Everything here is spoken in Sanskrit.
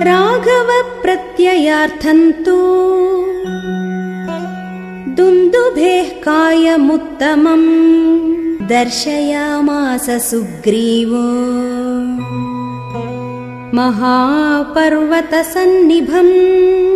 राघवप्रत्ययार्थन्तु दुन्दुभेः कायमुत्तमम् दर्शयामास सुग्रीवो। महापर्वतसन्निभम्